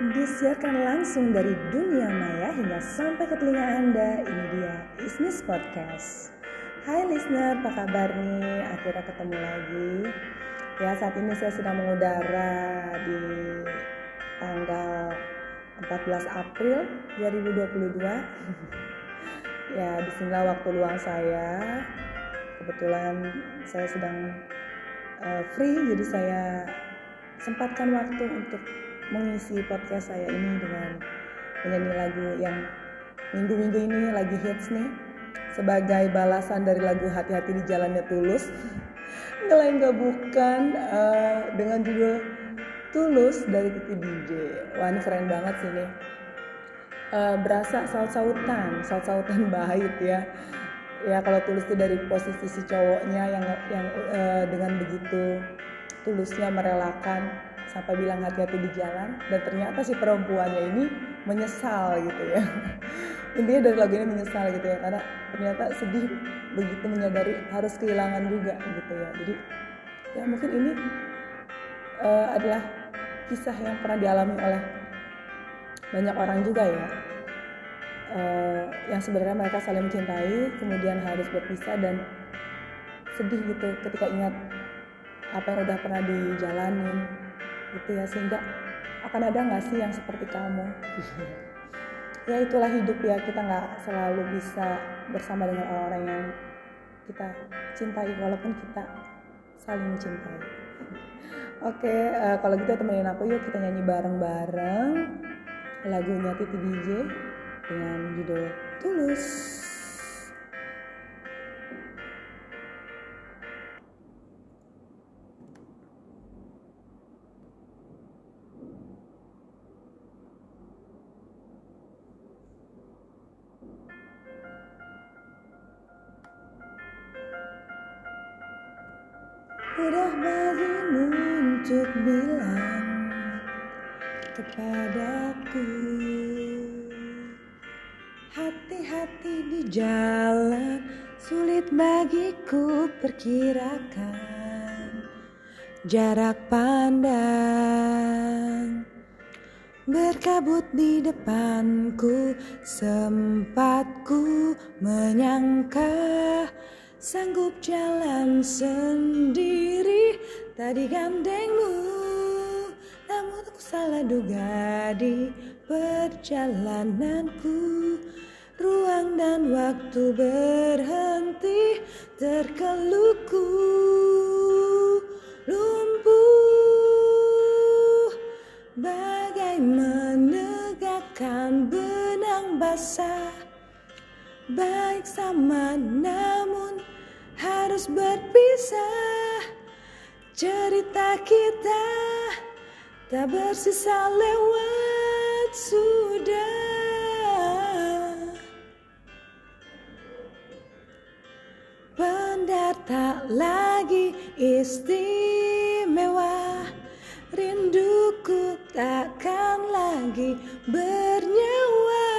Disiarkan langsung dari dunia maya hingga sampai ke telinga Anda. Ini dia Isnis Podcast. Hai listener, apa kabar nih? Akhirnya ketemu lagi. Ya, saat ini saya sedang mengudara di tanggal 14 April 2022. ya, di sinilah waktu luang saya. Kebetulan saya sedang uh, free, jadi saya sempatkan waktu untuk mengisi podcast saya ini dengan menyanyi lagu yang minggu-minggu ini lagi hits nih. Sebagai balasan dari lagu hati-hati di jalannya tulus. Nggak lain nggak bukan uh, dengan judul tulus dari Titi DJ wah ini keren banget sih nih uh, berasa saut-sautan saut-sautan baik ya. Ya kalau tulus itu dari posisi si cowoknya yang yang uh, dengan begitu tulusnya merelakan sampai bilang hati-hati di jalan dan ternyata si perempuannya ini menyesal gitu ya. Intinya dari lagu ini menyesal gitu ya karena ternyata sedih begitu menyadari harus kehilangan juga gitu ya. Jadi ya mungkin ini uh, adalah kisah yang pernah dialami oleh banyak orang juga ya. Uh, yang sebenarnya mereka saling mencintai kemudian harus berpisah dan sedih gitu ketika ingat apa yang udah pernah dijalanin gitu ya sehingga akan ada nggak sih yang seperti kamu? Ya itulah hidup ya kita nggak selalu bisa bersama dengan orang-orang yang kita cintai walaupun kita saling mencintai. Oke uh, kalau gitu temenin aku yuk kita nyanyi bareng-bareng lagunya Titi DJ dengan judul Tulus Mudah bagimu untuk bilang kepadaku. Hati-hati di jalan sulit bagiku perkirakan Jarak pandang. Berkabut di depanku Sempatku menyangka Sanggup jalan sendiri. Tadi gandengmu Namun aku salah duga di perjalananku. Ruang dan waktu berhenti Terkeluku Lumpuh Bagai menegakkan benang basah Baik sama namun harus berpisah. Cerita kita tak bersisa lewat sudah. Pendar tak lagi istimewa. Rinduku takkan lagi bernyawa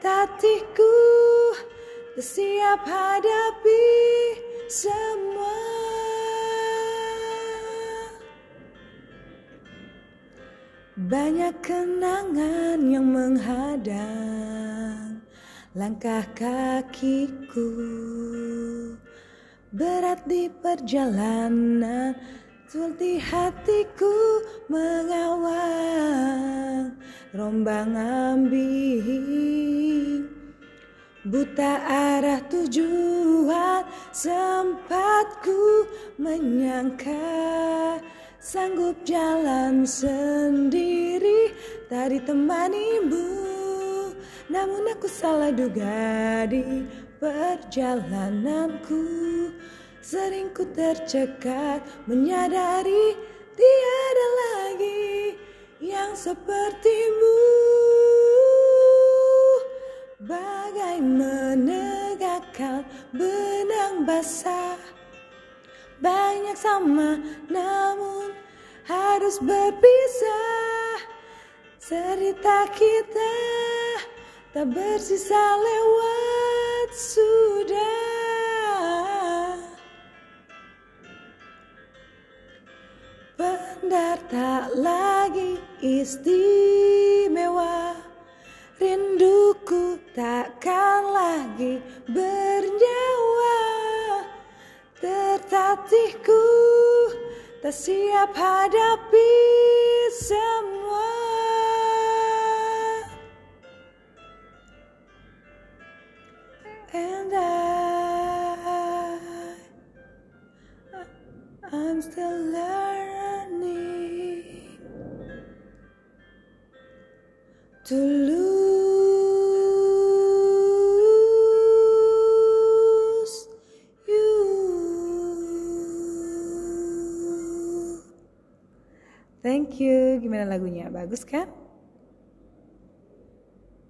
Tertatihku siap hadapi semua. Banyak kenangan yang menghadang langkah kakiku. Berat di perjalanan Sulti hatiku mengawang Rombang ambing. Buta arah tujuan Sempatku menyangka. Sanggup jalan sendiri Tadi temanimu. Namun aku salah duga di perjalananku Sering ku tercekat menyadari Tiada lagi yang sepertimu. Bagai menegakkan benang basah Banyak sama namun harus berpisah. Cerita kita tak bersisa lewat sudah Sandar tak lagi istimewa. Rinduku takkan lagi bernyawa. Tertatihku tak siap hadapi semua. And I, I'm still learning to lose you. Thank you. Gimana lagunya? Bagus kan?